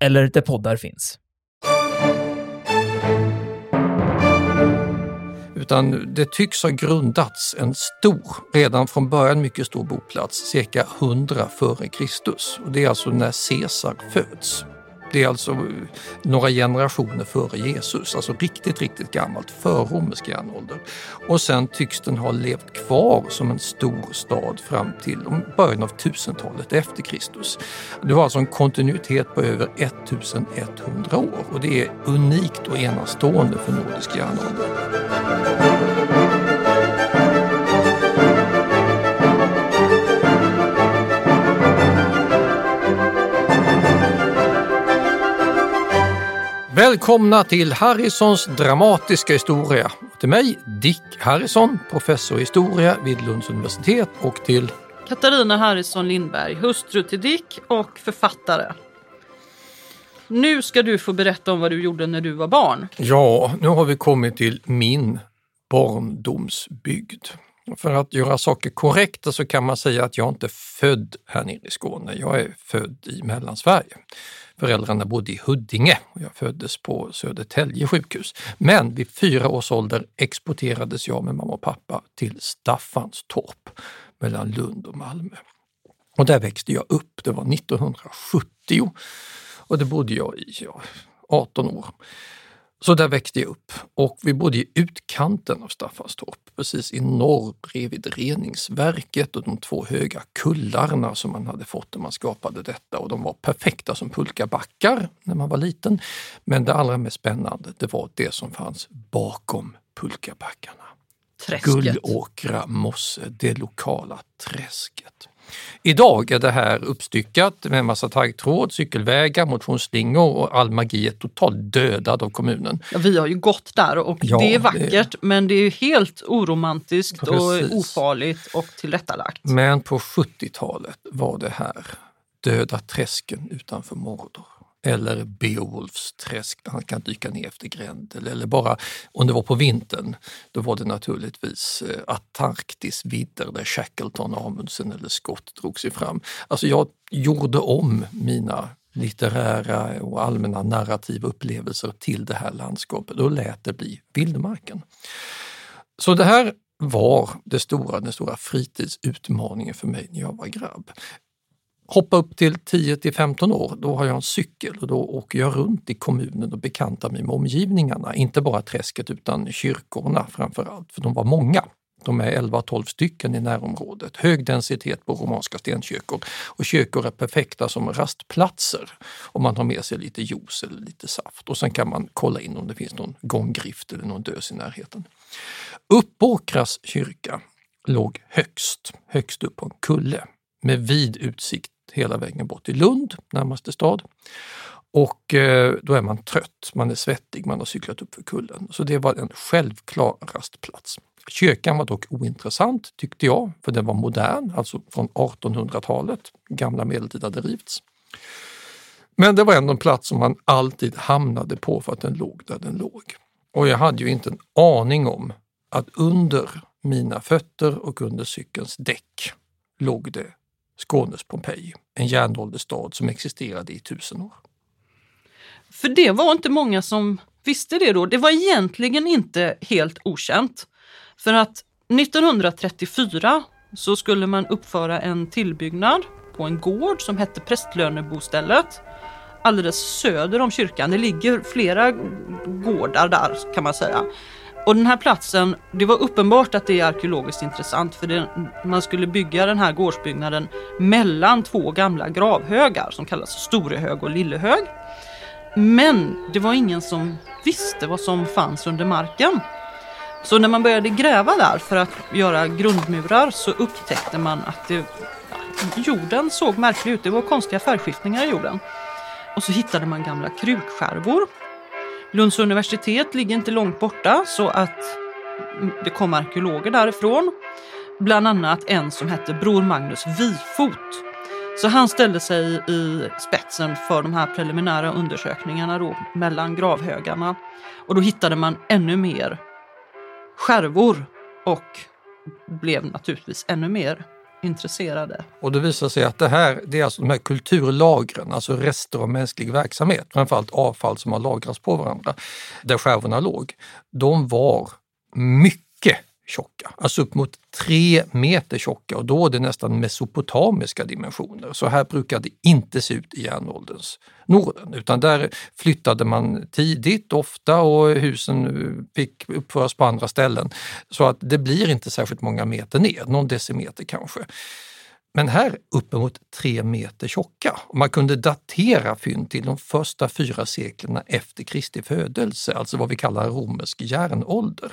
eller där poddar finns. Utan det tycks ha grundats en stor, redan från början mycket stor boplats, cirka 100 före Kristus. Och det är alltså när Caesar föds. Det är alltså eh, några generationer före Jesus, alltså riktigt, riktigt gammalt, förromersk järnålder. Och sen tycks den ha levt kvar som en stor stad fram till början av 1000-talet efter Kristus. Det var alltså en kontinuitet på över 1100 år och det är unikt och enastående för nordisk järnålder. Välkomna till Harrisons dramatiska historia. Till mig, Dick Harrison, professor i historia vid Lunds universitet och till Katarina Harrison Lindberg, hustru till Dick och författare. Nu ska du få berätta om vad du gjorde när du var barn. Ja, nu har vi kommit till min barndomsbygd. För att göra saker korrekta så kan man säga att jag inte är född här nere i Skåne. Jag är född i Mellansverige. Föräldrarna bodde i Huddinge och jag föddes på Södertälje sjukhus. Men vid fyra års ålder exporterades jag med mamma och pappa till Staffanstorp mellan Lund och Malmö. Och där växte jag upp, det var 1970 och det bodde jag i ja, 18 år. Så där växte jag upp och vi bodde i utkanten av Staffanstorp, precis i norr bredvid reningsverket och de två höga kullarna som man hade fått när man skapade detta och de var perfekta som pulkabackar när man var liten. Men det allra mest spännande, det var det som fanns bakom pulkabackarna. Träsket. Gullåkra mosse, det lokala träsket. Idag är det här uppstyckat med massa taggtråd, cykelvägar, motionsslingor och all magi är totalt dödad av kommunen. Ja, vi har ju gått där och Ja, det är det- vackert men det är helt oromantiskt Precis. och ofarligt och tillrättalagt. Men på 70-talet var det här Döda träsken utanför Mordor. Eller Beowulfs träsk där han kan dyka ner efter Grendel. Eller bara, om det var på vintern, då var det naturligtvis eh, Antarktis vidder där Shackleton, Amundsen eller Scott drog sig fram. Alltså jag gjorde om mina litterära och allmänna narrativa upplevelser till det här landskapet och lät det bli vildmarken. Så det här var det stora, den stora fritidsutmaningen för mig när jag var grabb. Hoppa upp till 10 till 15 år, då har jag en cykel och då åker jag runt i kommunen och bekantar mig med omgivningarna. Inte bara träsket utan kyrkorna framför allt, för de var många. De är 11-12 stycken i närområdet. Hög densitet på romanska stenkyrkor. Och kyrkor är perfekta som rastplatser om man har med sig lite juice eller lite saft. Och sen kan man kolla in om det finns någon gånggrift eller någon dös i närheten. Uppåkras kyrka låg högst, högst upp på en kulle med vid utsikt hela vägen bort till Lund, närmaste stad. Och eh, då är man trött, man är svettig, man har cyklat upp för kullen. Så det var en självklar rastplats. Kyrkan var dock ointressant tyckte jag, för den var modern, alltså från 1800-talet. Gamla medeltid hade rivits. Men det var ändå en plats som man alltid hamnade på för att den låg där den låg. Och jag hade ju inte en aning om att under mina fötter och under cykelns däck låg det Skånes Pompeji, en järnåldersstad som existerade i tusen år. För det var inte många som visste det då. Det var egentligen inte helt okänt. För att 1934 så skulle man uppföra en tillbyggnad på en gård som hette Prästlönebostället alldeles söder om kyrkan. Det ligger flera gårdar där kan man säga. Och den här platsen, det var uppenbart att det är arkeologiskt intressant för det, man skulle bygga den här gårdsbyggnaden mellan två gamla gravhögar som kallas Storehög och Lillehög. Men det var ingen som visste vad som fanns under marken. Så när man började gräva där för att göra grundmurar så upptäckte man att det, jorden såg märklig ut. Det var konstiga färgskiftningar i jorden. och så hittade man gamla krukskärvor. Lunds universitet ligger inte långt borta så att det kom arkeologer därifrån. Bland annat en som hette Bror Magnus Vifot. Så han ställde sig i spetsen för de här preliminära undersökningarna då, mellan gravhögarna. Och då hittade man ännu mer skärvor och blev naturligtvis ännu mer intresserade. Och det visar sig att det här, det är alltså de här kulturlagren, alltså rester av mänsklig verksamhet, framförallt avfall som har lagrats på varandra, där skärvorna låg. De var mycket tjocka, alltså upp mot tre meter tjocka och då är det nästan mesopotamiska dimensioner. Så här brukade det inte se ut i järnålderns Norden, utan där flyttade man tidigt, ofta och husen fick uppföras på andra ställen. Så att det blir inte särskilt många meter ner, någon decimeter kanske. Men här uppemot tre meter tjocka. Och man kunde datera fynd till de första fyra seklerna efter Kristi födelse, alltså vad vi kallar romersk järnålder.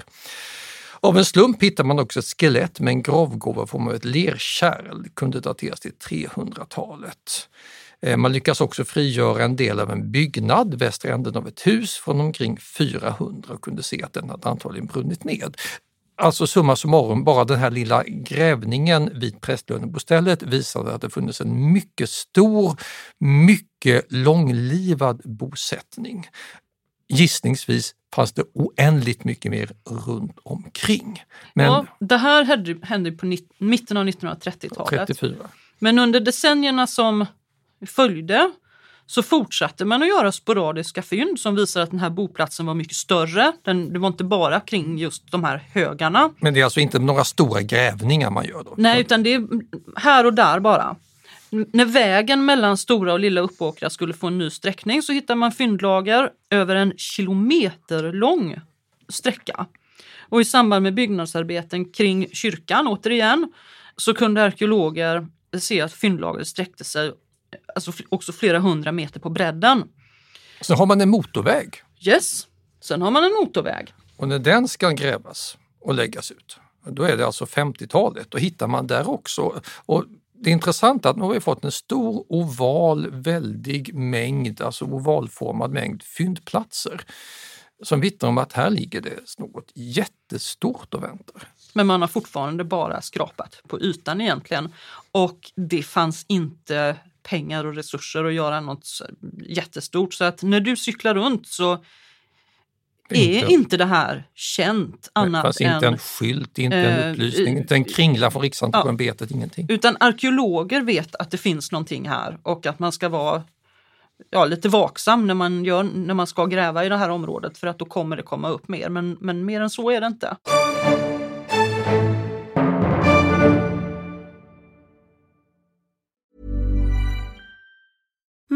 Av en slump hittar man också ett skelett med en gravgåva i form av ett lerkärl, kunde dateras till 300-talet. Eh, man lyckas också frigöra en del av en byggnad, västra änden av ett hus, från omkring 400 och kunde se att den hade antagligen brunnit ned. Alltså summa summarum, bara den här lilla grävningen vid prästlönebostället visade att det funnits en mycket stor, mycket långlivad bosättning. Gissningsvis fanns det oändligt mycket mer runt omkring. Men, ja, det här hände på mitten av 1930-talet. 34. Men under decennierna som följde så fortsatte man att göra sporadiska fynd som visar att den här boplatsen var mycket större. Den, det var inte bara kring just de här högarna. Men det är alltså inte några stora grävningar man gör då? Nej, utan det är här och där bara. När vägen mellan Stora och Lilla Uppåkra skulle få en ny sträckning så hittade man fyndlager över en kilometer lång sträcka. Och i samband med byggnadsarbeten kring kyrkan, återigen, så kunde arkeologer se att fyndlagret sträckte sig alltså också flera hundra meter på bredden. Så har man en motorväg? Yes, sen har man en motorväg. Och när den ska grävas och läggas ut, då är det alltså 50-talet, då hittar man där också. Och det intressanta är att nu har vi fått en stor oval, väldig mängd, alltså ovalformad mängd fyndplatser som vittnar om att här ligger det något jättestort och väntar. Men man har fortfarande bara skrapat på ytan egentligen och det fanns inte pengar och resurser att göra något jättestort. Så att när du cyklar runt så är inte, inte det här känt annat det fanns än... inte en skylt, inte en eh, upplysning, inte en kringla från Riksantikvarieämbetet, ja, ingenting. Utan arkeologer vet att det finns någonting här och att man ska vara ja, lite vaksam när man, gör, när man ska gräva i det här området för att då kommer det komma upp mer. Men, men mer än så är det inte.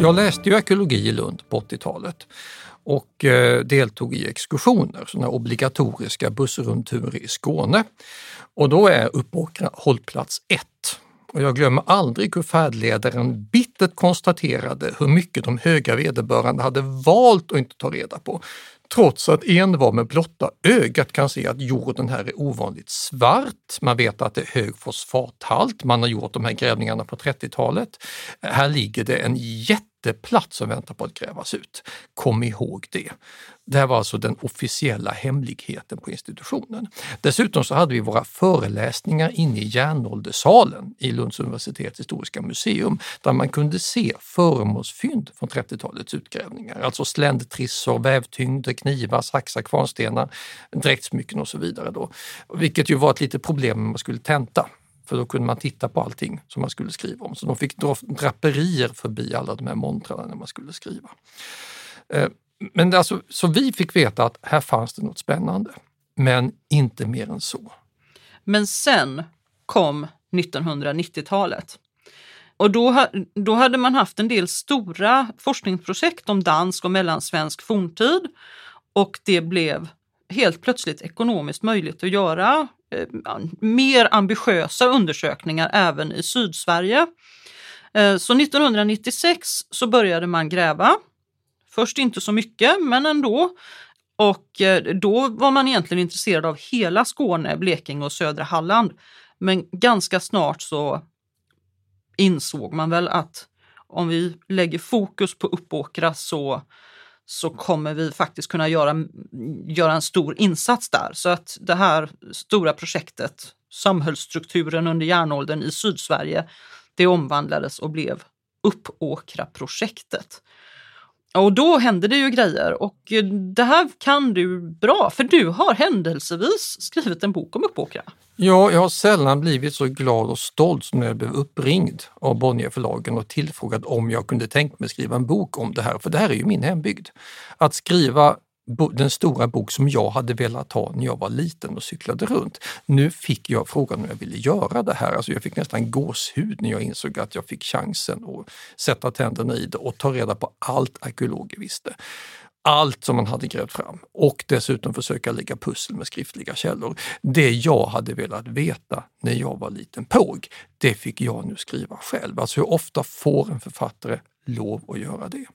Jag läste ju arkeologi i Lund på 80-talet och eh, deltog i exkursioner, sådana obligatoriska bussrundturer i Skåne. Och då är Uppåkra hållplats 1. Och jag glömmer aldrig hur färdledaren bittert konstaterade hur mycket de höga vederbörande hade valt att inte ta reda på. Trots att envar med blotta ögat kan se att jorden här är ovanligt svart. Man vet att det är hög fosfathalt. Man har gjort de här grävningarna på 30-talet. Här ligger det en jätteplats som väntar på att grävas ut. Kom ihåg det. Det här var alltså den officiella hemligheten på institutionen. Dessutom så hade vi våra föreläsningar inne i järnålderssalen i Lunds universitets historiska museum där man kunde se föremålsfynd från 30-talets utgrävningar. Alltså sländtrissor, vävtyngder, knivar, saxar, kvarnstenar, dräktsmycken och så vidare. Då. Vilket ju var ett litet problem när man skulle tenta för då kunde man titta på allting som man skulle skriva om. Så de fick dra draperier förbi alla de här montrarna när man skulle skriva. Eh, men alltså, så vi fick veta att här fanns det något spännande, men inte mer än så. Men sen kom 1990-talet. Och då, då hade man haft en del stora forskningsprojekt om dansk och mellansvensk forntid och det blev helt plötsligt ekonomiskt möjligt att göra Eh, mer ambitiösa undersökningar även i Sydsverige. Eh, så 1996 så började man gräva Först inte så mycket, men ändå. Och eh, då var man egentligen intresserad av hela Skåne, Blekinge och södra Halland. Men ganska snart så insåg man väl att om vi lägger fokus på Uppåkra så, så kommer vi faktiskt kunna göra, göra en stor insats där. Så att det här stora projektet, samhällsstrukturen under järnåldern i Sydsverige, det omvandlades och blev Uppåkra-projektet. Och då hände det ju grejer och eh, det här kan du bra för du har händelsevis skrivit en bok om Uppåkra. Ja, jag har sällan blivit så glad och stolt som när jag blev uppringd av Bonnierförlagen och tillfrågad om jag kunde tänka mig skriva en bok om det här, för det här är ju min hembygd. Att skriva den stora bok som jag hade velat ha när jag var liten och cyklade runt. Nu fick jag frågan om jag ville göra det här. Alltså jag fick nästan gåshud när jag insåg att jag fick chansen att sätta tänderna i det och ta reda på allt arkeologer visste. Allt som man hade grävt fram och dessutom försöka lägga pussel med skriftliga källor. Det jag hade velat veta när jag var liten påg, det fick jag nu skriva själv. Alltså hur ofta får en författare lov att göra det?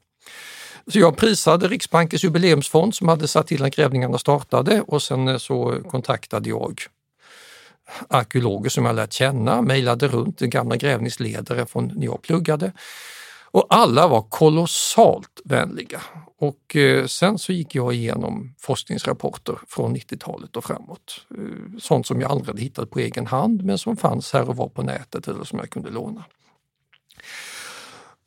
Så jag prisade Riksbankens jubileumsfond som hade satt till när grävningarna startade och sen eh, så kontaktade jag arkeologer som jag lärt känna, mejlade runt gamla grävningsledare från när jag pluggade. Och alla var kolossalt vänliga. Och eh, sen så gick jag igenom forskningsrapporter från 90-talet och framåt. Eh, sånt som jag aldrig hade hittat på egen hand men som fanns här och var på nätet eller som jag kunde låna.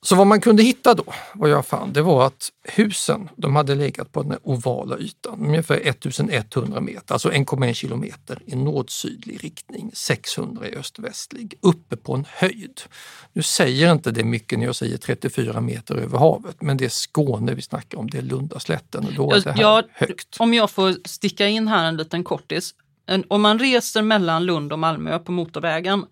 Så vad man kunde hitta då, vad jag fann, det var att husen de hade legat på den ovala ytan, ungefär 1100 meter, alltså 1,1 kilometer i nord-sydlig riktning, 600 i öst-västlig, uppe på en höjd. Nu säger inte det mycket när jag säger 34 meter över havet, men det är Skåne vi snackar om, det är Lundaslätten och då är det här jag, högt. Om jag får sticka in här en liten kortis. Om man reser mellan Lund och Malmö på motorvägen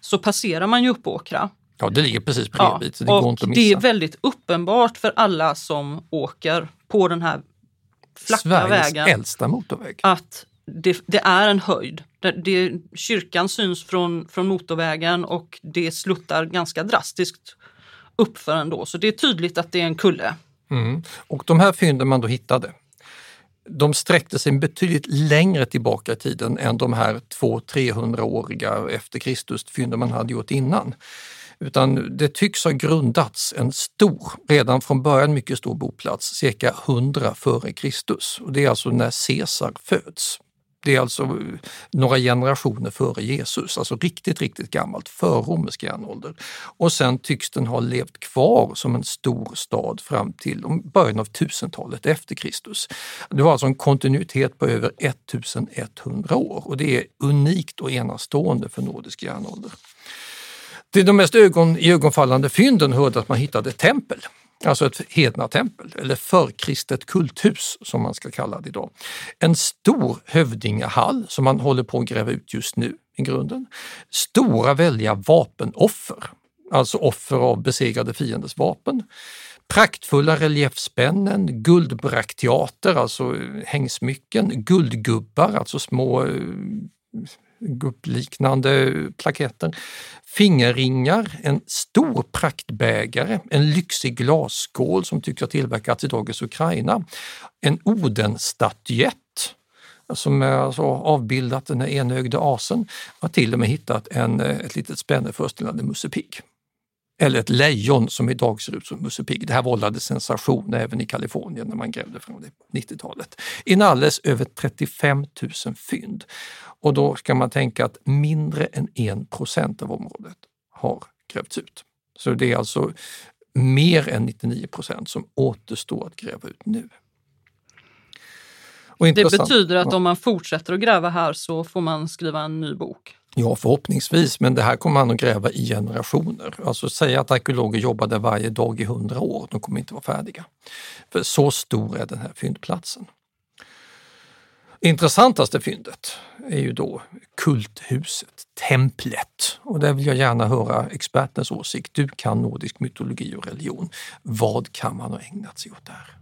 så passerar man ju Uppåkra Ja, det ligger precis bredvid. Ja, så det och går inte att missa. Det är väldigt uppenbart för alla som åker på den här flacka Sveriges vägen. äldsta motorväg. Att det, det är en höjd. Det, det, kyrkan syns från, från motorvägen och det sluttar ganska drastiskt uppför ändå. Så det är tydligt att det är en kulle. Mm. Och de här fynden man då hittade, de sträckte sig betydligt längre tillbaka i tiden än de här 200-300-åriga efter Kristus fynden man hade gjort innan. Utan det tycks ha grundats en stor, redan från början mycket stor boplats, cirka 100 före Kristus. Och det är alltså när Caesar föds. Det är alltså eh, några generationer före Jesus, alltså riktigt, riktigt gammalt, förromersk järnålder. Och sen tycks den ha levt kvar som en stor stad fram till början av 1000-talet efter Kristus. Det var alltså en kontinuitet på över 1100 år och det är unikt och enastående för nordisk järnålder. Till de mest ögon, ögonfallande fynden hörde att man hittade ett tempel, alltså ett hednatempel eller förkristet kulthus som man ska kalla det idag. En stor hövdingahall som man håller på att gräva ut just nu i grunden. Stora väldiga vapenoffer alltså offer av besegrade fienders vapen. Praktfulla reliefspännen, guldbrakteater, alltså hängsmycken, guldgubbar, alltså små eh, guppliknande gubbliknande plaketter, fingerringar, en stor praktbägare, en lyxig glasskål som tycks ha tillverkats i dagens Ukraina, en Odenstatyett som är alltså avbildat den enögde asen, har till och med hittat en, eh, ett litet spänne föreställande Musse Pigg. Eller ett lejon som idag ser ut som Musse Pigg. Det här vållade sensation även i Kalifornien när man grävde fram det på 90-talet. Inalles över 35 000 fynd. Och då ska man tänka att mindre än 1 procent av området har grävts ut. Så det är alltså mer än 99 procent som återstår att gräva ut nu. det betyder att om man fortsätter att gräva här så får man skriva en ny bok? Ja, förhoppningsvis, men det här kommer man att gräva i generationer. Alltså säga att arkeologer jobbade varje dag i hundra år, de kommer inte vara färdiga. För så stor är den här fyndplatsen. Intressantaste fyndet är ju då kulthuset, templet. Och där vill jag gärna höra expertens åsikt. Du kan nordisk mytologi och religion. Vad kan man ha ägnat sig åt där?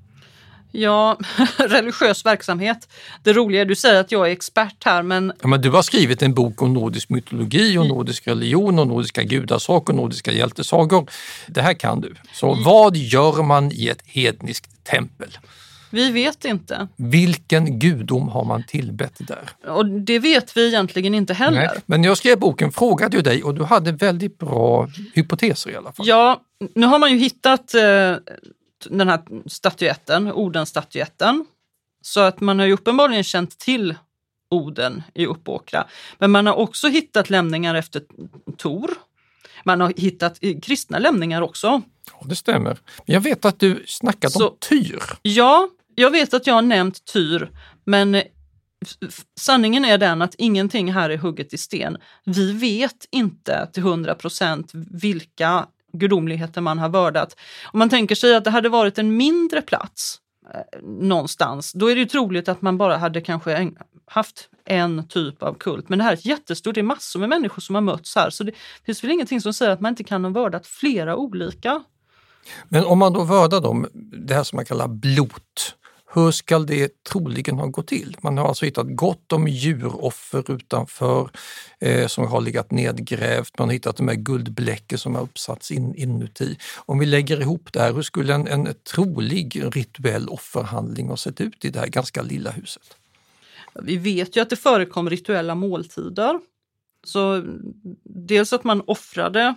Ja, religiös verksamhet. Det roliga är, du säger att jag är expert här men... Ja, men du har skrivit en bok om nordisk mytologi och nordisk religion och nordiska gudasagor och nordiska hjältesagor. Det här kan du. Så mm. vad gör man i ett hedniskt tempel? Vi vet inte. Vilken gudom har man tillbett där? Och det vet vi egentligen inte heller. Nej, men jag skrev boken frågade jag dig och du hade väldigt bra hypoteser i alla fall. Ja, nu har man ju hittat eh, den här statyetten, Odenstatyetten. Så att man har ju uppenbarligen känt till Oden i Uppåkra. Men man har också hittat lämningar efter Tor. Man har hittat kristna lämningar också. Ja, det stämmer. Jag vet att du snackat Så, om Tyr. Ja, jag vet att jag har nämnt Tyr, men sanningen är den att ingenting här är hugget i sten. Vi vet inte till hundra procent vilka gudomligheter man har vördat. Om man tänker sig att det hade varit en mindre plats eh, någonstans, då är det ju troligt att man bara hade kanske haft en typ av kult. Men det här är jättestort, det är massor med människor som har mötts här, så det finns väl ingenting som säger att man inte kan ha vördat flera olika. Men om man då vördar dem, det här som man kallar blot, hur ska det troligen ha gått till? Man har alltså hittat gott om djuroffer utanför eh, som har legat nedgrävt. Man har hittat de här guldbläcken som har uppsatts in, inuti. Om vi lägger ihop det här, hur skulle en, en trolig rituell offerhandling ha sett ut i det här ganska lilla huset? Vi vet ju att det förekom rituella måltider. Så dels att man offrade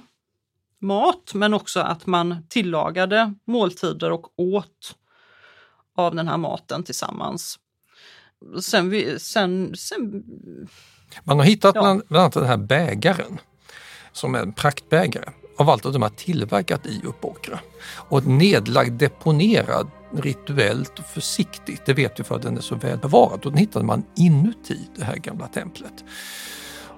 mat men också att man tillagade måltider och åt av den här maten tillsammans. Sen, vi, sen, sen Man har hittat ja. bland, bland annat den här bägaren som är en praktbägare av allt att de har tillverkat i Uppåkra. Och nedlagd, deponerad rituellt och försiktigt, det vet vi för att den är så väl bevarad. Och den hittade man inuti det här gamla templet.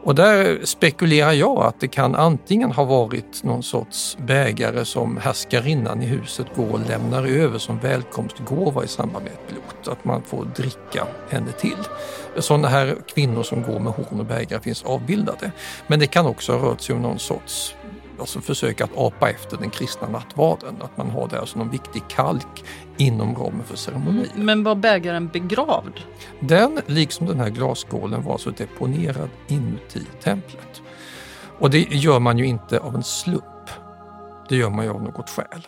Och där spekulerar jag att det kan antingen ha varit någon sorts bägare som härskarinnan i huset går och lämnar över som välkomstgåva i samband med ett pilot. Att man får dricka henne till. Sådana här kvinnor som går med horn och bägare finns avbildade. Men det kan också ha rört sig om någon sorts alltså försöka att apa efter den kristna nattvarden. Att man har det som någon viktig kalk inom ramen för ceremonin. Men var bägaren begravd? Den, liksom den här glasskålen, var alltså deponerad inuti templet. Och det gör man ju inte av en slump. Det gör man ju av något skäl.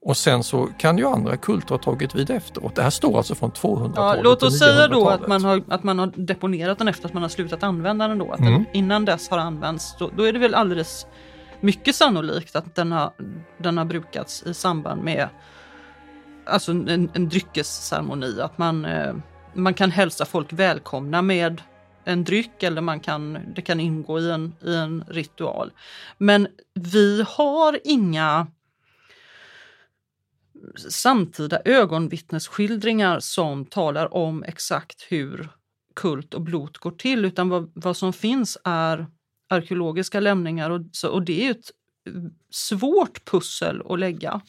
Och sen så kan ju andra kulter ha tagit vid efteråt. Det här står alltså från 200-talet ja, Låt oss säga då att man, har, att man har deponerat den efter att man har slutat använda den då. Att mm. den innan dess har använts. Då, då är det väl alldeles mycket sannolikt att den har, den har brukats i samband med alltså en, en dryckesceremoni. Att man, eh, man kan hälsa folk välkomna med en dryck eller man kan, det kan ingå i en, i en ritual. Men vi har inga samtida ögonvittnesskildringar som talar om exakt hur kult och blot går till utan vad, vad som finns är arkeologiska lämningar och, så, och det är ett svårt pussel att lägga.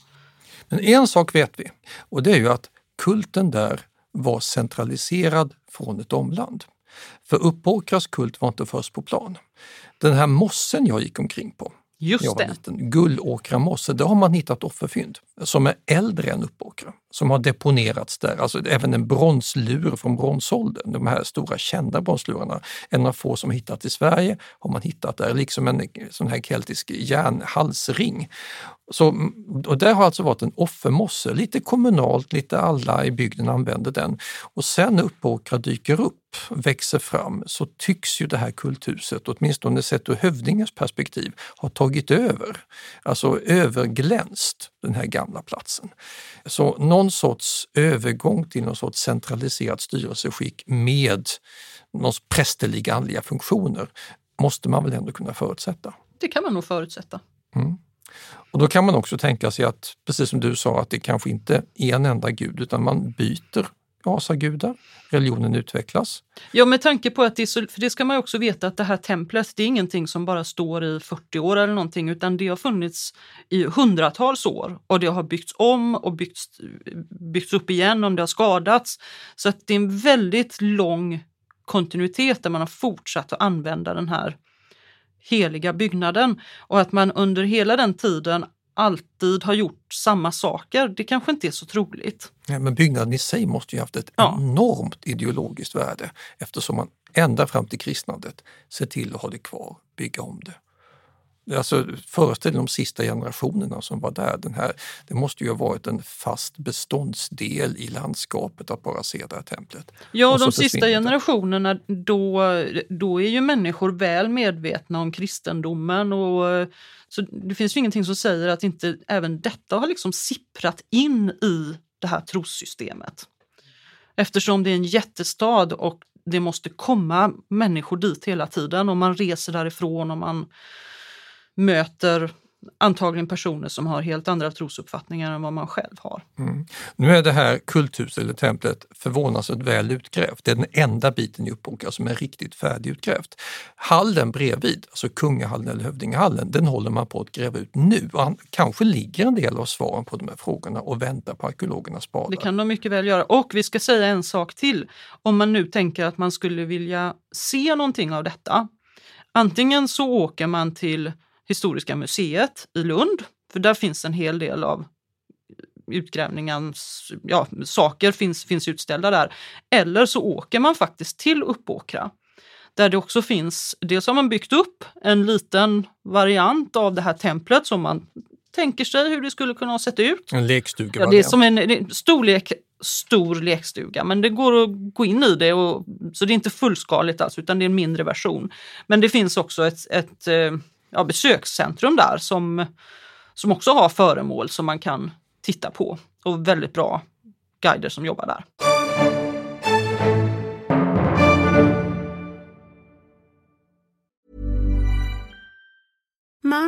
Men en sak vet vi och det är ju att kulten där var centraliserad från ett omland. För Uppåkras kult var inte först på plan. Den här mossen jag gick omkring på, Just jag var det. liten. Gullåkra mosse, där har man hittat offerfynd som är äldre än Uppåkra, som har deponerats där. Alltså även en bronslur från bronsåldern, de här stora kända bronslurarna, en av få som hittats i Sverige, har man hittat där, liksom en sån här keltisk järnhalsring. Så, och där har alltså varit en offermosse, lite kommunalt, lite alla i bygden använder den. Och sen när Uppåkra dyker upp, växer fram, så tycks ju det här kulthuset, åtminstone sett ur hövdingens perspektiv, ha tagit över. Alltså överglänst den här gamla platsen. Så någon sorts övergång till någon sorts centraliserat styrelseskick med någon prästerliga andliga funktioner måste man väl ändå kunna förutsätta. Det kan man nog förutsätta. Mm. Och då kan man också tänka sig att, precis som du sa, att det kanske inte är en enda gud utan man byter asagudar, religionen utvecklas. Ja, med tanke på att det så, för det ska man också veta att det här templet, det är ingenting som bara står i 40 år eller någonting, utan det har funnits i hundratals år och det har byggts om och byggts, byggts upp igen om det har skadats. Så att det är en väldigt lång kontinuitet där man har fortsatt att använda den här heliga byggnaden och att man under hela den tiden alltid har gjort samma saker, det kanske inte är så troligt. Ja, men byggnaden i sig måste ju haft ett Ja. enormt ideologiskt värde eftersom man ända fram till kristnandet ser till att ha det kvar, bygga om det. Alltså, föreställ de sista generationerna som var där. Den här, det måste ju ha varit en fast beståndsdel i landskapet att bara se det här templet. Ja, Och de sista generationerna, då, då är ju människor väl medvetna om kristendomen. Och, så det finns ju ingenting som säger att inte även detta har liksom sipprat in i det här trossystemet. Eftersom det är en jättestad och det måste komma människor dit hela tiden och man reser därifrån och man möter antagligen personer som har helt andra trosuppfattningar än vad man själv har. Mm. Nu är det här kulthuset eller templet förvånansvärt väl utgrävt. Det är den enda biten i Uppåkra som är riktigt färdigutgrävt. Hallen bredvid, alltså kungahallen eller hövdingehallen, den håller man på att gräva ut nu. Och kanske ligger en del av svaren på de här frågorna och väntar på arkeologernas spadar. Det kan de mycket väl göra. Och vi ska säga en sak till. Om man nu tänker att man skulle vilja se någonting av detta. Antingen så åker man till Historiska museet i Lund, för där finns en hel del av utgrävningens ja, saker finns, finns utställda där. Eller så åker man faktiskt till Uppåkra där det också finns, dels har man byggt upp en liten variant av det här templet som man tänker sig hur det skulle kunna ha sett ut. En lekstuga. Ja, det är som en, en storlek, stor lekstuga, men det går att gå in i det. Och, så det är inte fullskaligt alls, utan det är en mindre version. Men det finns också ett, ett eh, ja, besökscentrum där som, som också har föremål som man kan titta på. Och väldigt bra guider som jobbar där.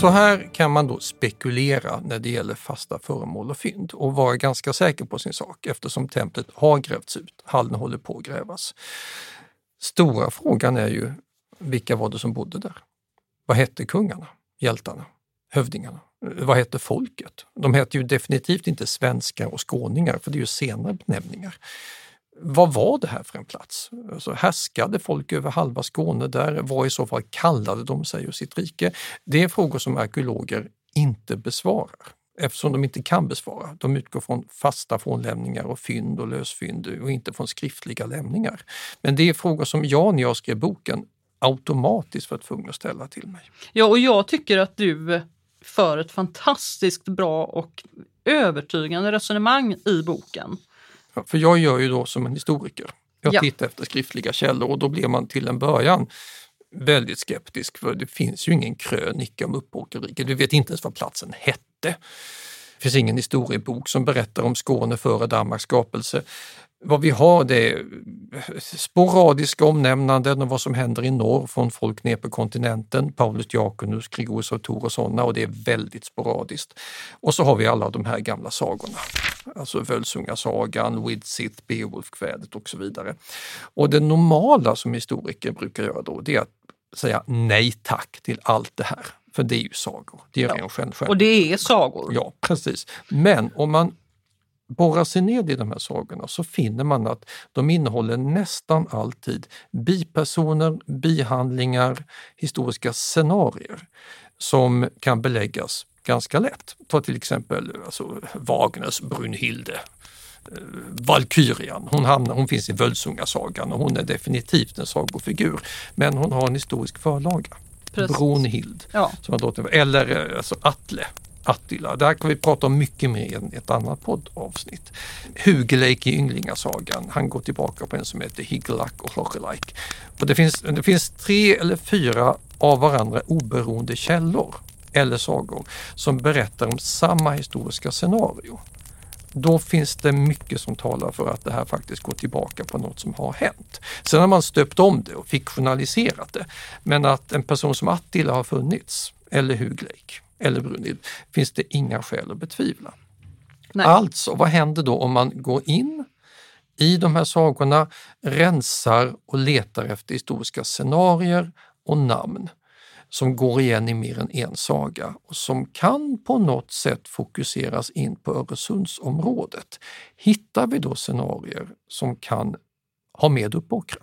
Så här kan man då spekulera när det gäller fasta föremål och fynd och vara ganska säker på sin sak eftersom templet har grävts ut. Hallen håller på att grävas. Stora frågan är ju, vilka var det som bodde där? Vad hette kungarna, hjältarna, hövdingarna? Vad hette folket? De hette ju definitivt inte svenskar och skåningar, för det är ju senare benämningar. Vad var det här för en plats? Alltså, härskade folk över halva Skåne där? Vad i så fall kallade de sig och sitt rike? Det är frågor som arkeologer inte besvarar eftersom de inte kan besvara. De utgår från fasta fornlämningar och fynd och lösfynd och inte från skriftliga lämningar. Men det är frågor som jag när jag skrev boken automatiskt var tvungen att ställa till mig. Ja, och jag tycker att du för ett fantastiskt bra och övertygande resonemang i boken. För jag gör ju då som en historiker. Jag Ja. tittar efter skriftliga källor och då blir man till en början väldigt skeptisk för det finns ju ingen krönika om Uppåkerriket. Vi vet inte ens vad platsen hette. Det finns ingen historiebok som berättar om Skåne före Danmarks skapelse. Vad vi har det är sporadiska omnämnanden om vad som händer i norr från folk ner på kontinenten, Paulus Diakonus, Gregorius av Tours och sådana och det är väldigt sporadiskt. Och så har vi alla de här gamla sagorna, alltså Völsungasagan, Widsith, Beowulfkvädet och så vidare. Och det normala som historiker brukar göra då, det är att säga nej tack till allt det här. För det är ju sagor, det är ren självskärning. Och det är sagor. Ja, precis. Men om man borrar sig ner i de här sagorna så finner man att de innehåller nästan alltid bipersoner, bihandlingar, historiska scenarier som kan beläggas ganska lätt. Ta till exempel alltså, Wagners Brunhilde. eh, Valkyrian, hon, hamnar, hon finns i Völsungasagan och hon är definitivt en sagofigur. Men hon har en historisk förlaga. Precis. Brunhild. Ja. Som har drottning, eller eh, alltså Atle, Attila. Det här kan vi prata om mycket mer i ett annat poddavsnitt. Hugeleik i Ynglingasagan, han går tillbaka på en som heter Higelak och Lochelike. Och det, finns, det finns tre eller fyra av varandra oberoende källor eller sagor som berättar om samma historiska scenario. Då finns det mycket som talar för att det här faktiskt går tillbaka på något som har hänt. Sen har man stöpt om det och fiktionaliserat det. Men att en person som Attila har funnits, eller Hugleik, eller Brunhild, finns det inga skäl att betvivla. Nej. Alltså, vad händer då om man går in i de här sagorna, rensar och letar efter historiska scenarier och namn som går igen i mer än en saga och som kan på något sätt fokuseras in på Öresundsområdet. Hittar vi då scenarier som kan ha med Uppåkra?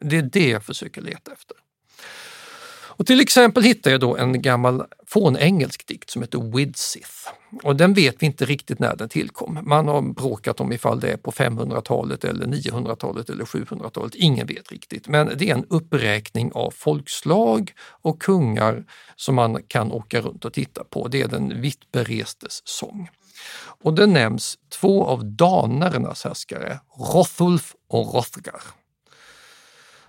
Det är det jag försöker leta efter. Och till exempel hittar jag då en gammal fånengelsk dikt som heter Widsith. Och den vet vi inte riktigt när den tillkom. Man har bråkat om ifall det är på 500-talet eller 900-talet eller 700-talet. Ingen vet riktigt. Men det är en uppräkning av folkslag och kungar som man kan åka runt och titta på. Det är den vittberestes sång. Och det nämns två av danernas härskare, Rothulf och Rothgar.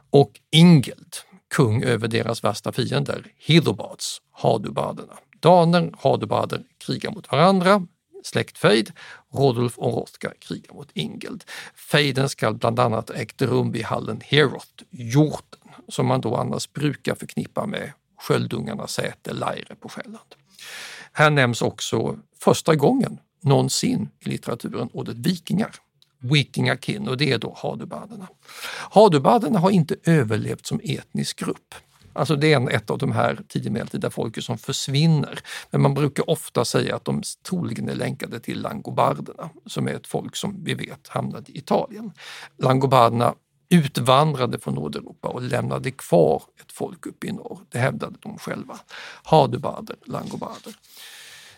Och Ingeld, kung över deras värsta fiender, Hilobards, Hadubaderna. Daner, Hadubader krigar mot varandra, släktfejd. Rodulf och Rothka krigar mot Ingeld. Fejden skall bland annat ägt rum vid hallen Heroth, hjorten, som man då annars brukar förknippa med sköldungarnas säte Laire på Själland. Här nämns också första gången någonsin i litteraturen ordet vikingar. Vikingakin och det är då hadubarderna. Hadubarderna har inte överlevt som etnisk grupp. Alltså det är en, ett av de här tidigmedeltida folken som försvinner. Men man brukar ofta säga att de troligen är länkade till langobarderna som är ett folk som vi vet hamnade i Italien. Langobarderna utvandrade från Nordeuropa och lämnade kvar ett folk uppe i norr. Det hävdade de själva. Hadubarder, langobarder.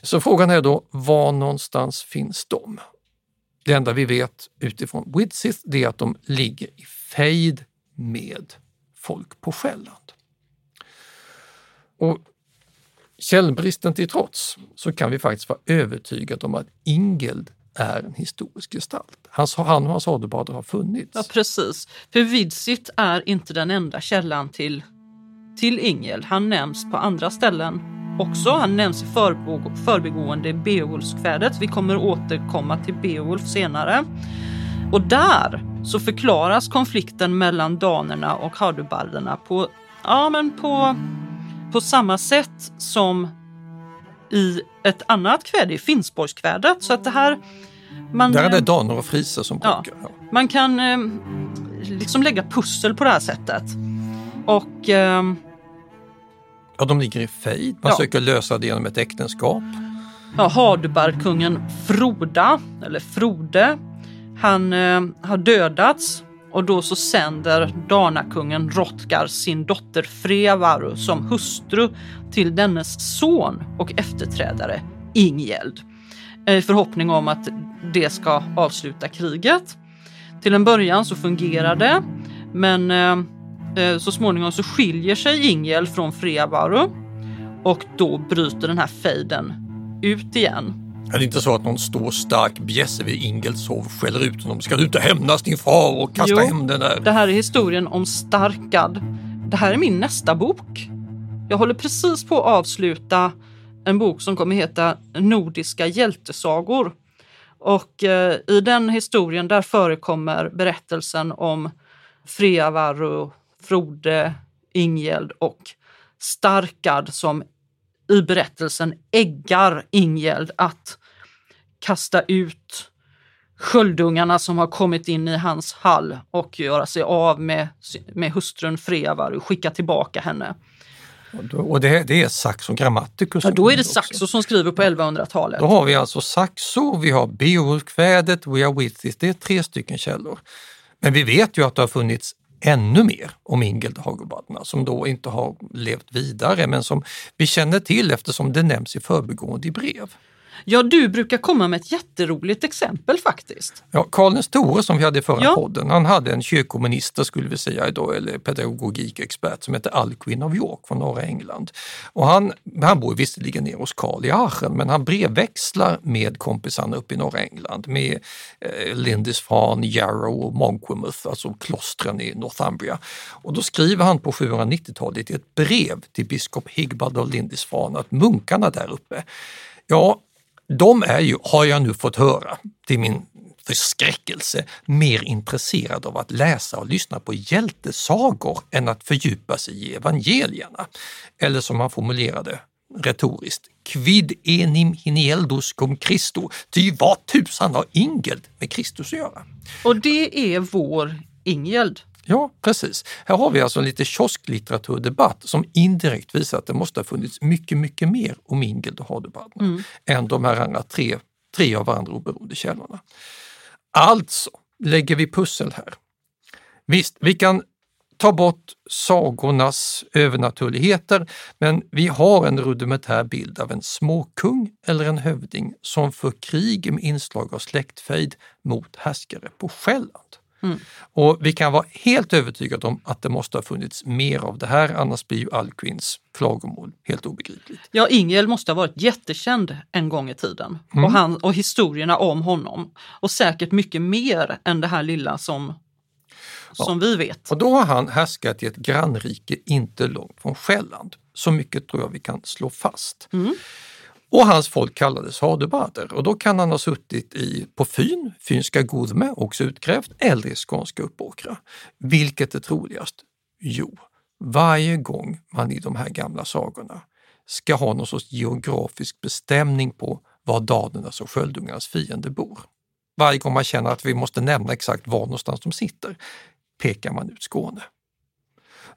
Så frågan är då, var någonstans finns de? Det enda vi vet utifrån Widsith det är att de ligger i fejd med folk på Själland. Och källbristen till trots så kan vi faktiskt vara övertygade om att Ingeld är en historisk gestalt. Hans, han och hans adelbader har funnits. Ja, precis. För Widsith är inte den enda källan till, till Ingeld. Han nämns på andra ställen också. Han nämns i förbigående i Beowulfskvädet. Vi kommer återkomma till Beowulf senare. Och där så förklaras konflikten mellan danerna och hardubarderna på, ja, men på, på samma sätt som i ett annat kväde, i Finnsborgskvädet. Så att det här... Man, Där är det eh, Danor och Friser som Ja. brukar. Ja. man kan eh, liksom lägga pussel på det här sättet. Och ehm, Ja, de ligger i fejd. Man Ja. söker lösa det genom ett äktenskap. ja, Hardubarkungen Froda, eller Frode, han eh, har dödats och då så sänder Danakungen Rotgar sin dotter Frevaru som hustru till dennes son och efterträdare Ingeld. I förhoppning om att det ska avsluta kriget. Till en början så fungerar det, men eh, eh, så småningom så skiljer sig Ingeld från Frevaru och då bryter den här fejden ut igen. Är det inte så att någon stor stark bjässe vid Ingelshov skäller ut honom? Ska du inte hämnas din far och kasta Jo, hem den där? Det här är historien om Starkad. Det här är min nästa bok. Jag håller precis på att avsluta en bok som kommer heta Nordiska hjältesagor. Och eh, i den historien där förekommer berättelsen om Freavaru, Frode, Ingeld och Starkad som i berättelsen äggar Ingeld att kasta ut sköldungarna som har kommit in i hans hall och göra sig av med, med hustrun Freavaru, skicka tillbaka henne. Och Och det, det är Saxo Grammaticus. Ja, då är det. Saxo som skriver på 1100-talet. Då har vi alltså Saxo, vi har Beowulfkvädet, We are with this. Det är tre stycken källor. Men vi vet ju att det har funnits ännu mer om Ingeld och som då inte har levt vidare men som vi känner till eftersom det nämns i förbigående i brev. Ja, du brukar komma med ett jätteroligt exempel faktiskt. Ja, Karl den store som vi hade i förra Ja. podden, han hade en kyrkominister skulle vi säga idag, eller pedagogikexpert som hette Alcuin av York från norra England. Och han, han bor visserligen nere hos Karl i Aachen, men han brevväxlar med kompisarna uppe i norra England med eh, Lindisfarne, Yarrow och Monkwearmouth, alltså klostren i Northumbria. Och då skriver han på 790-talet i ett brev till biskop Higbald av Lindisfarne att munkarna där uppe, ja, de är ju, har jag nu fått höra, till min förskräckelse, mer intresserade av att läsa och lyssna på hjältesagor än att fördjupa sig i evangelierna. Eller som han formulerade retoriskt, Quid enim hinieldus cum Christo, ty vad tusan har Ingeld med Kristus att göra? Och det är vår Ingeld. Ja, precis. Här har vi alltså en lite kiosklitteraturdebatt som indirekt visar att det måste ha funnits mycket, mycket mer om Ingeld och Hardubarden Mm. än de här andra tre, tre av varandra oberoende källorna. Alltså lägger vi pussel här. Visst, vi kan ta bort sagornas övernaturligheter, men vi har en rudimentär bild av en småkung eller en hövding som för krig med inslag av släktfejd mot härskare på Själland. Mm. Och vi kan vara helt övertygade om att det måste ha funnits mer av det här, annars blir ju Alcuins klagomål helt obegripligt. Ja, Ingeld måste ha varit jättekänd en gång i tiden. Mm. Och, han, och historierna om honom. Och säkert mycket mer än det här lilla som, som vi vet. Och då har han härskat i ett grannrike inte långt från Själland. Så mycket tror jag vi kan slå fast. Mm. Och hans folk kallades hadubarder och då kan han ha suttit i, på Fyn, Fynska Gudme, också utgrävt, eller i skånska Uppåkra. Vilket är troligast? Jo, varje gång man i de här gamla sagorna ska ha någon sorts geografisk bestämning på var danernas och sköldungarnas fiender bor. Varje gång man känner att vi måste nämna exakt var någonstans de sitter, pekar man ut Skåne.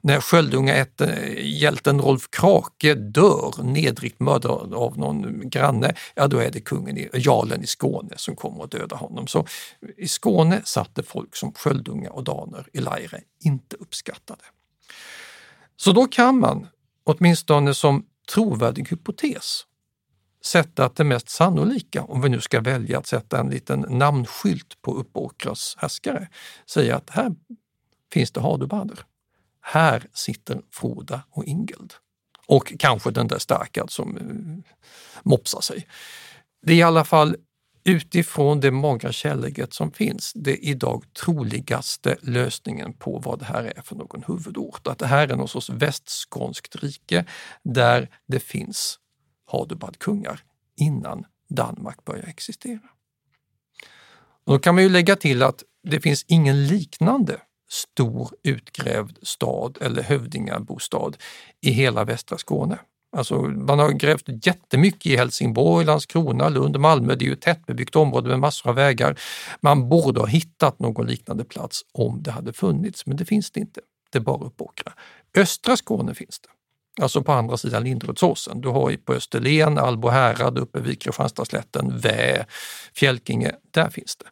När Sköldungahjälten eh, Rolf Krake dör nedrigt mördad av någon granne, ja då är det kungen, i, jarlen i Skåne som kommer att döda honom. Så i Skåne satte folk som Sköldunga och daner i Laire inte uppskattade. Så då kan man, åtminstone som trovärdig hypotes, sätta att det mest sannolika, om vi nu ska välja att sätta en liten namnskylt på Uppåkras härskare, säga att här finns det Hadubarder. Här sitter Froda och Ingeld. Och kanske den där Starkad som eh, mopsar sig. Det är i alla fall utifrån det magra källägget som finns det idag troligaste lösningen på vad det här är för någon huvudort. Att det här är någon sorts västskånskt rike där det finns Hadubadkungar innan Danmark börjar existera. Och då kan man ju lägga till att det finns ingen liknande stor utgrävd stad eller hövdingabostad i hela västra Skåne. Alltså, man har grävt jättemycket i Helsingborg, Landskrona, Lund Malmö. Det är ju ett tättbebyggt område med massor av vägar. Man borde ha hittat någon liknande plats om det hade funnits, men det finns det inte. Det är bara Uppåkra. Östra Skåne finns det. Alltså på andra sidan Lindrödsåsen. Du har på Österlen, Albo härad, uppe vid Kristianstadsslätten, Vä, Fjälkinge. Där finns det.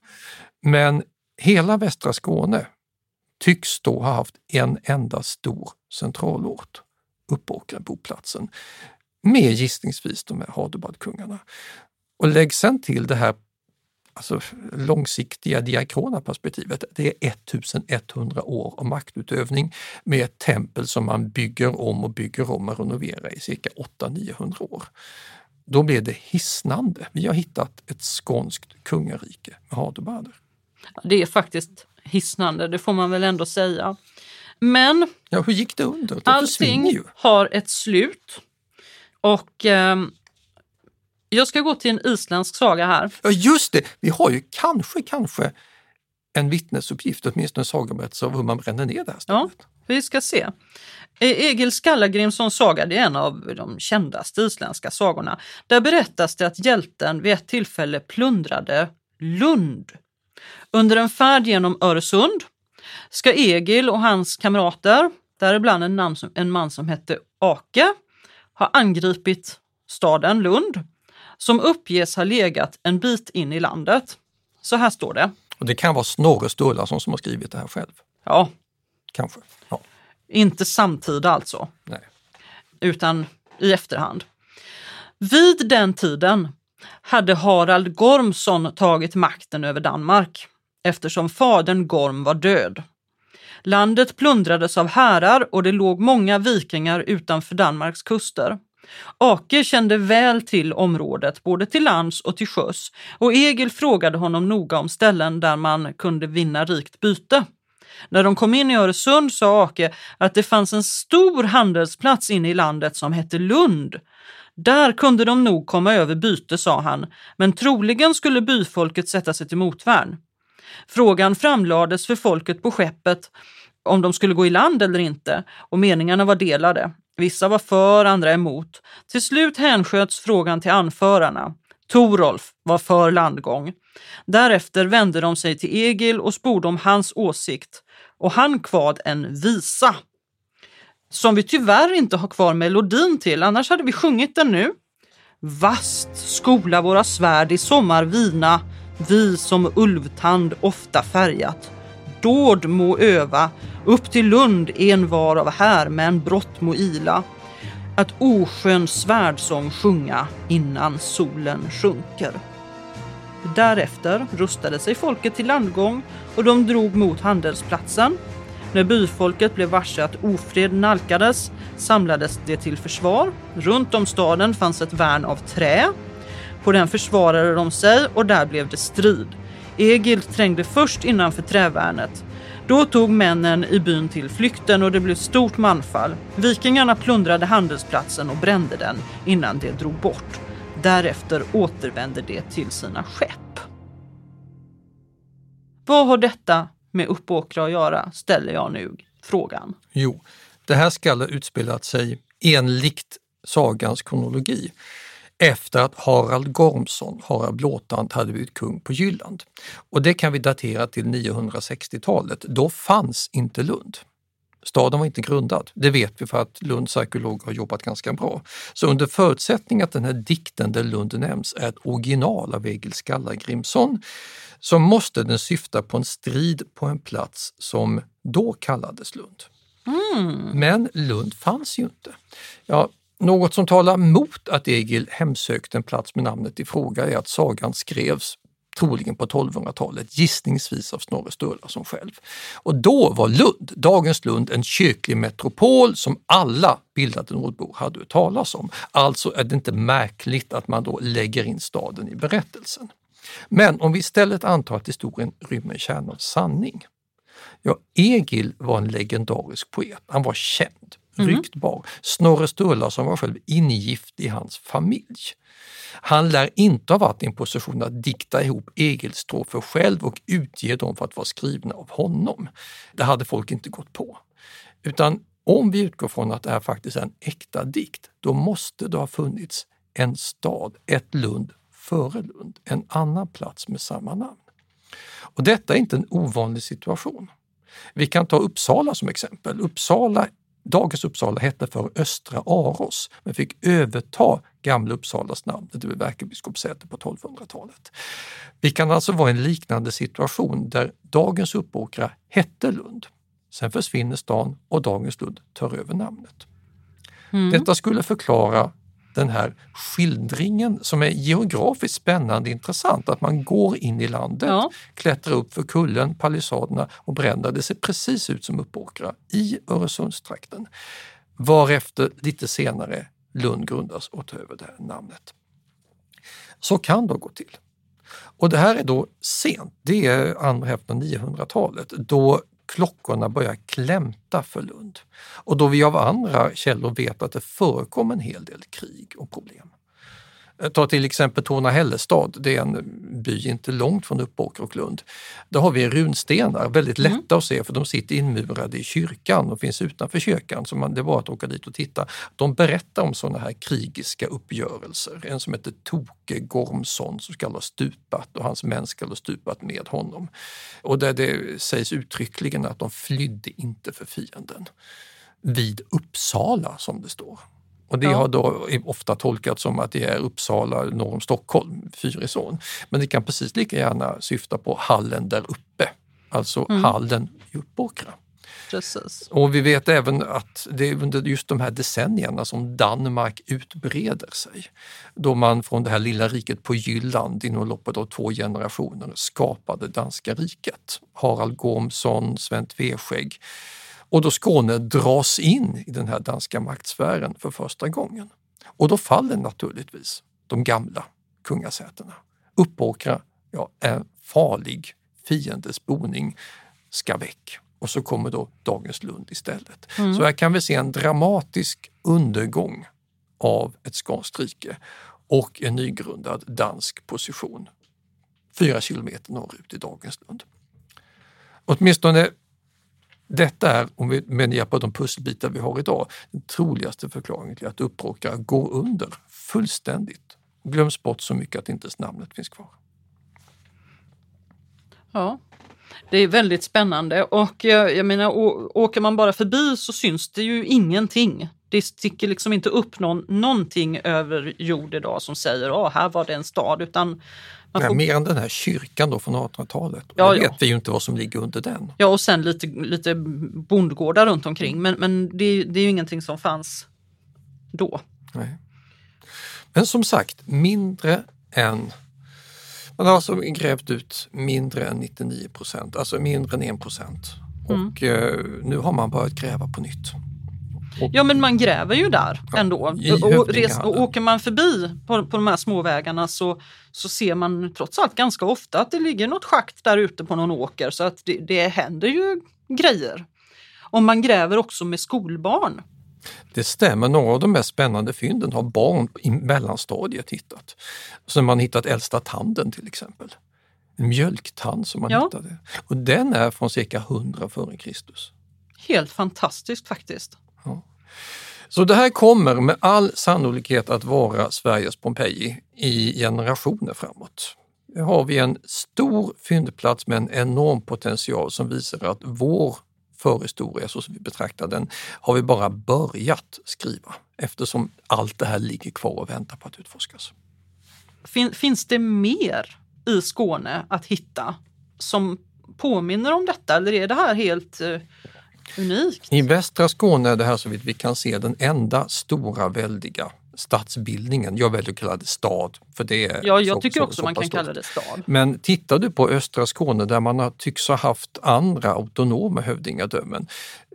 Men hela västra Skåne tycks då ha haft en enda stor centralort, Uppåkra, boplatsen, med gissningsvis de här Hadubadkungarna. Och lägg sen till det här alltså, långsiktiga diakrona perspektivet. Det är 1100 år av maktutövning med ett tempel som man bygger om och bygger om och renoverar i cirka 800-900 år. Då blev det hisnande. Vi har hittat ett skånskt kungarike med Hadubader. Det är faktiskt hisnande, det får man väl ändå säga. Men ja, hur gick det under? Det allting har ett slut. Och eh, jag ska gå till en isländsk saga här. Ja just det, vi har ju kanske, kanske en vittnesuppgift, åtminstone en sagoberättelse av hur man bränner ner det här stället. Ja, vi ska se. Egil Skallagrimssons saga det är en av de kändaste isländska sagorna. Där berättas det att hjälten vid ett tillfälle plundrade Lund. Under en färd genom Öresund ska Egil och hans kamrater, däribland en, namn som, en man som hette Ake, ha angripit staden Lund som uppges ha legat en bit in i landet. Så här står det. Och Det kan vara Snorre Sturlason som har skrivit det här själv. Ja. Kanske. Ja. Inte samtida alltså. Nej. Utan i efterhand. Vid den tiden hade Harald Gormsson tagit makten över Danmark eftersom fadern Gorm var död. Landet plundrades av härar och det låg många vikingar utanför Danmarks kuster. Ake kände väl till området, både till lands och till sjöss, och Egil frågade honom noga om ställen där man kunde vinna rikt byte. När de kom in i Öresund sa Ake att det fanns en stor handelsplats inne i landet som hette Lund. Där kunde de nog komma över byte, sa han, men troligen skulle byfolket sätta sig till motvärn. Frågan framlades för folket på skeppet om de skulle gå i land eller inte och meningarna var delade. Vissa var för, andra emot. Till slut hänsköts frågan till anförarna. Torolf var för landgång. Därefter vände de sig till Egil och sporde om hans åsikt och han kvad en visa. Som vi tyvärr inte har kvar melodin till, annars hade vi sjungit den nu. Vast skola våra svärd i sommarvina, vi som ulvtand ofta färgat. Dåd må öva, upp till Lund en var av härmän brott må ila. Att oskön svärdsång sjunga innan solen sjunker. Därefter rustade sig folket till landgång och de drog mot handelsplatsen. När byfolket blev varse att ofred nalkades samlades det till försvar. Runt om staden fanns ett värn av trä. På den försvarade de sig och där blev det strid. Egil trängde först innanför trävärnet. Då tog männen i byn till flykten och det blev stort manfall. Vikingarna plundrade handelsplatsen och brände den innan de drog bort. Därefter återvände de till sina skepp. Vad har detta med Uppåkra att göra, ställer jag nu frågan. Jo, det här ska ha utspelat sig enligt sagans kronologi efter att Harald Gormsson, Harald Blåtand, hade blivit kung på Jylland. Och det kan vi datera till 960-talet. Då fanns inte Lund. Staden var inte grundad. Det vet vi för att Lunds arkeologer har jobbat ganska bra. Så under förutsättning att den här dikten där Lund nämns är ett original av Egil Skallagrimsson så måste den syfta på en strid på en plats som då kallades Lund. Mm. Men Lund fanns ju inte. Ja, något som talar mot att Egil hemsökte en plats med namnet i fråga är att sagan skrevs troligen på 1200-talet, gissningsvis av Snorre Sturlason själv. Och då var Lund, dagens Lund, en kyrklig metropol som alla bildade nordbor hade hört talas om. Alltså är det inte märkligt att man då lägger in staden i berättelsen. Men om vi istället antar att historien rymmer en kärna av sanning. Ja, Egil var en legendarisk poet. Han var känd, mm. ryktbar. Snorre Sturlason var själv ingift i hans familj. Han lär inte ha varit i en position att dikta ihop Egilstrofer själv och utge dem för att vara skrivna av honom. Det hade folk inte gått på. Utan om vi utgår från att det här faktiskt är en äkta dikt, då måste det ha funnits en stad, ett Lund före Lund, en annan plats med samma namn. Och detta är inte en ovanlig situation. Vi kan ta Uppsala som exempel. Uppsala, dagens Uppsala hette för Östra Aros men fick överta Gamla Uppsalas namn, det blev ärkebiskopssäte på 1200-talet. Vi kan alltså vara i en liknande situation där dagens Uppåkra hette Lund. Sen försvinner stan och dagens Lund tar över namnet. Mm. Detta skulle förklara den här skildringen som är geografiskt spännande intressant. Att man går in i landet, ja. klättrar upp för kullen, palissaderna och bränner. Det ser precis ut som Uppåkra i Öresundstrakten. Varefter lite senare Lund grundas och tar över det här namnet. Så kan det gå till. Och det här är då sent, det är andra hälften av 900-talet då klockorna börjar klämta för Lund. Och då vi av andra källor vet att det förekom en hel del krig och problem. Eh, ta till exempel Torna-Hällestad, det är en by inte långt från Uppåker och Lund. Där har vi runstenar, väldigt mm. lätta mm. att se för de sitter inmurade i kyrkan och finns utanför kyrkan, så man, det är bara att åka dit och titta. De berättar om sådana här krigiska uppgörelser. En som heter Toke Gormsson som ska ha stupat och hans män ska ha stupat med honom. Och där det sägs uttryckligen att de flydde inte för fienden. Vid Uppsala som det står. Och det ja. har då ofta tolkats som att det är Uppsala norr om Stockholm, Fyrisån. Men det kan precis lika gärna syfta på hallen där uppe, alltså mm. hallen i Uppåkra. Precis. Och vi vet även att det är under just de här decennierna som Danmark utbreder sig. Då man från det här lilla riket på Jylland inom loppet av två generationer skapade danska riket. Harald Gormsson, Sven Tveskägg och då Skåne dras in i den här danska maktsfären för första gången. Och då faller naturligtvis de gamla kungasätena. Uppåkra, ja, en farlig fiendes boning ska väck. Och så kommer då dagens Lund istället. Mm. Så här kan vi se en dramatisk undergång av ett skånskt rike och en nygrundad dansk position fyra kilometer norrut i dagens Lund. Åtminstone detta är, om vi med hjälp av de pusselbitar vi har idag, den troligaste förklaringen till att Uppåkra går under fullständigt. Glöms bort så mycket att inte ens namnet finns kvar. Ja, det är väldigt spännande och jag, jag menar åker man bara förbi så syns det ju ingenting. Det sticker liksom inte upp någon, någonting över jord idag som säger att här var det en stad utan får... Nej, mer än den här kyrkan då från 1800-talet. Ja, det vet ja. vi ju inte vad som ligger under den. Ja, och sen lite, lite bondgårdar runt omkring. Men, men det, det är ju ingenting som fanns då. Nej. Men som sagt, mindre än man har alltså grävt ut mindre än 99 procent, alltså mindre än 1 procent. Mm. Och eh, nu har man börjat gräva på nytt. Ja men man gräver ju där ändå. och, res, och åker man förbi på, på de här småvägarna så, så ser man trots allt ganska ofta att det ligger något schakt där ute på någon åker så att det, det händer ju grejer. Och man gräver också med skolbarn. Det stämmer, några av de mest spännande fynden har barn i mellanstadiet hittat. Så man hittat äldsta tanden till exempel. En mjölktand som man ja. hittade. Och den är från cirka 100 f.Kr. Helt fantastiskt faktiskt. Så det här kommer med all sannolikhet att vara Sveriges Pompeji i generationer framåt. Här har vi en stor fyndplats med en enorm potential som visar att vår förhistoria, så som vi betraktar den, har vi bara börjat skriva eftersom allt det här ligger kvar och väntar på att utforskas. Fin, finns det mer i Skåne att hitta som påminner om detta eller är det här helt eh, Unikt. I västra Skåne är det här så vitt vi kan se den enda stora väldiga stadsbildningen. Jag väljer att kalla det stad. För det är ja, jag så, tycker också så, man kan kalla det stad. Men tittar du på östra Skåne där man har, tycks ha haft andra autonoma hövdingadömen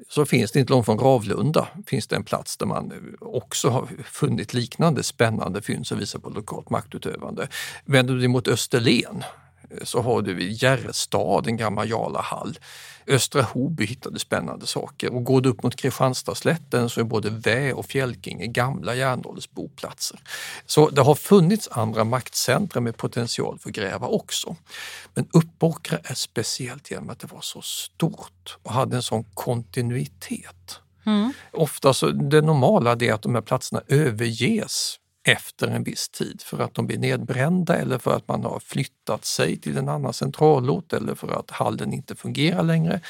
så finns det inte långt från Ravlunda finns det en plats där man också har funnit liknande spännande fynd som visar på lokalt maktutövande. Vänder du dig mot Österlen så har du i Järrestad en gammal Jarlahall. Östra Hoby hittade spännande saker och går du upp mot Kristianstadsslätten så är både Vä och Fjälkinge gamla järnåldersboplatser. Så det har funnits andra maktcentra med potential för gräva också. Men Uppåkra är speciellt genom att det var så stort och hade en sån kontinuitet. Mm. Ofta så, det normala är att de här platserna överges efter en viss tid för att de blir nedbrända eller för att man har flyttat sig till en annan centralort eller för att hallen inte fungerar längre.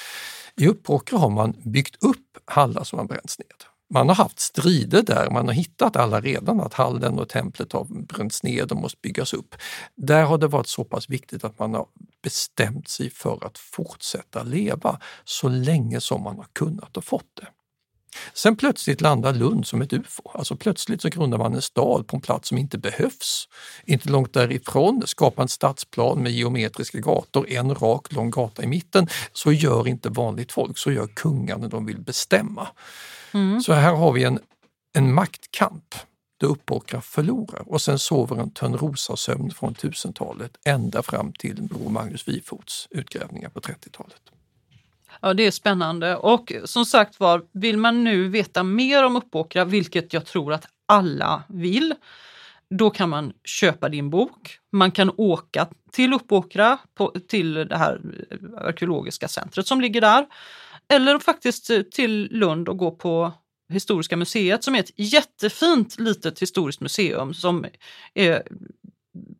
I Uppåkra har man byggt upp hallar som har bränts ned. Man har haft strider där, man har hittat alla redan att hallen och templet har bränts ned och måste byggas upp. Där har det varit så pass viktigt att man har bestämt sig för att fortsätta leva så länge som man har kunnat och fått det. Sen plötsligt landar Lund som ett UFO. Alltså plötsligt så grundar man en stad på en plats som inte behövs. Inte långt därifrån skapar en stadsplan med geometriska gator, en rak lång gata i mitten. Så gör inte vanligt folk, så gör kungar när de vill bestämma. Mm. Så här har vi en, en maktkamp där Uppåkra förlorar och sen sover en Törnrosasömn från 1000-talet ända fram till Bror Magnus Wifots utgrävningar på 30-talet. Ja, det är spännande. Och som sagt var, vill man nu veta mer om Uppåkra, vilket jag tror att alla vill, då kan man köpa din bok. Man kan åka till Uppåkra, på, till det här arkeologiska centret som ligger där. Eller faktiskt till Lund och gå på Historiska museet som är ett jättefint litet historiskt museum som är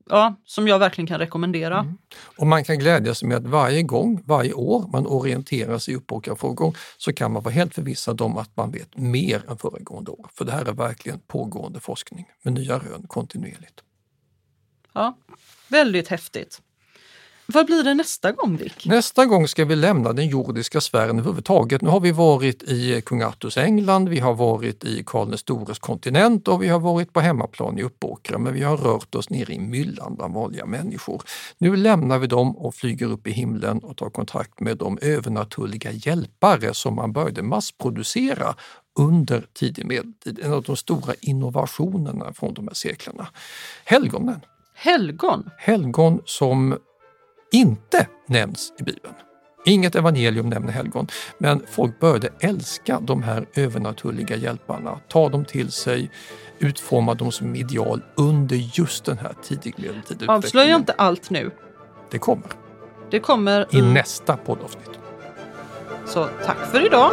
ja, som jag verkligen kan rekommendera. Mm. Och man kan glädja sig med att varje gång, varje år man orienterar sig i Uppåkra-frågor så kan man vara helt förvissad om att man vet mer än föregående år. För det här är verkligen pågående forskning med nya rön kontinuerligt. Ja, väldigt häftigt. Vad blir det nästa gång Dick? Nästa gång ska vi lämna den jordiska sfären överhuvudtaget. Nu har vi varit i kung Arturs England, vi har varit i Karl den stores kontinent och vi har varit på hemmaplan i Uppåkra, men vi har rört oss ner i myllan bland vanliga människor. Nu lämnar vi dem och flyger upp i himlen och tar kontakt med de övernaturliga hjälpare som man började massproducera under tidig medeltid. En av de stora innovationerna från de här seklerna. Helgonen. Helgon? Helgon som inte nämns i Bibeln. Inget evangelium nämner helgon, men folk började älska de här övernaturliga hjälparna, ta dem till sig, utforma dem som ideal under just den här tidig medeltida Avslöja inte allt nu. Det kommer. Det kommer i, i nästa poddavsnitt. Så tack för idag.